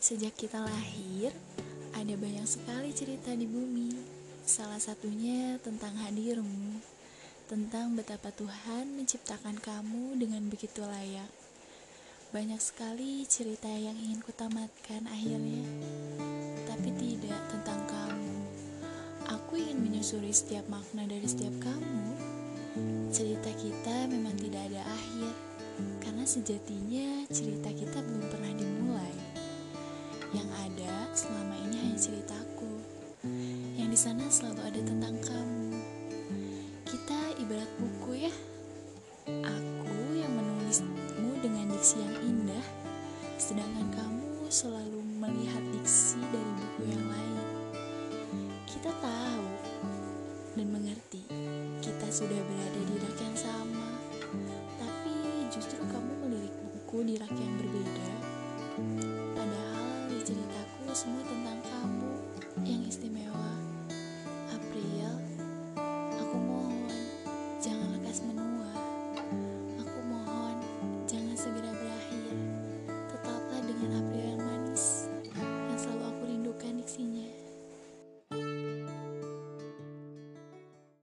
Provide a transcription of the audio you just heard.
Sejak kita lahir, ada banyak sekali cerita di bumi. Salah satunya tentang hadirmu, tentang betapa Tuhan menciptakan kamu dengan begitu layak. Banyak sekali cerita yang ingin kutamatkan akhirnya, tapi tidak tentang kamu. Aku ingin menyusuri setiap makna dari setiap kamu. Cerita kita memang tidak ada akhir, karena sejatinya cerita kita belum pernah dimulai. Selama ini hanya ceritaku, yang di sana selalu ada tentang kamu. Kita ibarat buku ya. Aku yang menulismu dengan diksi yang indah, sedangkan kamu selalu melihat diksi dari buku yang lain. Kita tahu dan mengerti kita sudah berada di rak yang sama, tapi justru kamu melirik buku di rak yang berbeda semua tentang kamu yang istimewa.